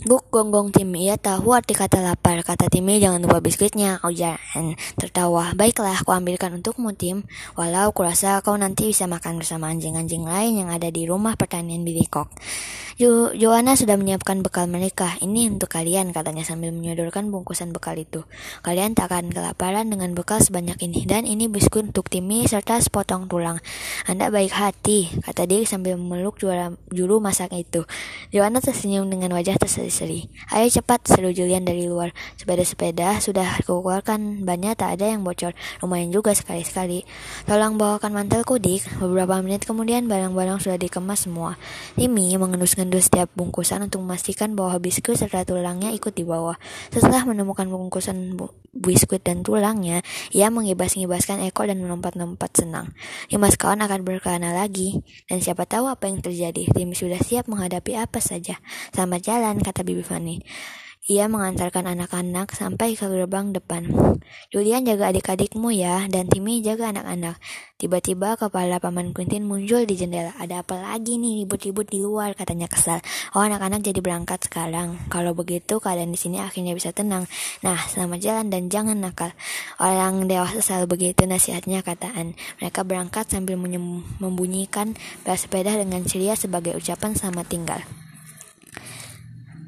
Guk gonggong Timmy, ia tahu arti kata lapar. Kata Timmy, jangan lupa biskuitnya. Ujar Anne tertawa. Baiklah, aku ambilkan untukmu, Tim. Walau kurasa kau nanti bisa makan bersama anjing-anjing lain yang ada di rumah pertanian Billy Cock. Jo Joanna sudah menyiapkan bekal mereka. Ini untuk kalian, katanya sambil menyodorkan bungkusan bekal itu. Kalian tak akan kelaparan dengan bekal sebanyak ini. Dan ini biskuit untuk Timmy serta sepotong tulang. Anda baik hati, kata dia sambil memeluk juara, juru masak itu. Joanna tersenyum dengan wajah terseri-seri. Ayo cepat, seru Julian dari luar. Sepeda-sepeda sudah keluarkan, bannya tak ada yang bocor. Lumayan juga sekali-sekali. Tolong bawakan mantelku, Dick. Beberapa menit kemudian barang-barang sudah dikemas semua. Timmy mengendus-ngendus mengunduh setiap bungkusan untuk memastikan bahwa biskuit serta tulangnya ikut di bawah. Setelah menemukan bungkusan biskuit dan tulangnya, ia mengibas-ngibaskan ekor dan melompat-lompat senang. Lima kawan akan berkelana lagi, dan siapa tahu apa yang terjadi. Tim sudah siap menghadapi apa saja. Selamat jalan, kata Bibi Fanny. Ia mengantarkan anak-anak sampai ke gerbang depan. Julian jaga adik-adikmu ya, dan Timmy jaga anak-anak. Tiba-tiba kepala Paman Quentin muncul di jendela. Ada apa lagi nih ribut-ribut di luar, katanya kesal. Oh, anak-anak jadi berangkat sekarang. Kalau begitu, keadaan di sini akhirnya bisa tenang. Nah, selamat jalan dan jangan nakal. Orang dewasa selalu begitu nasihatnya, kataan. Mereka berangkat sambil membunyikan bersepeda dengan ceria sebagai ucapan selamat tinggal.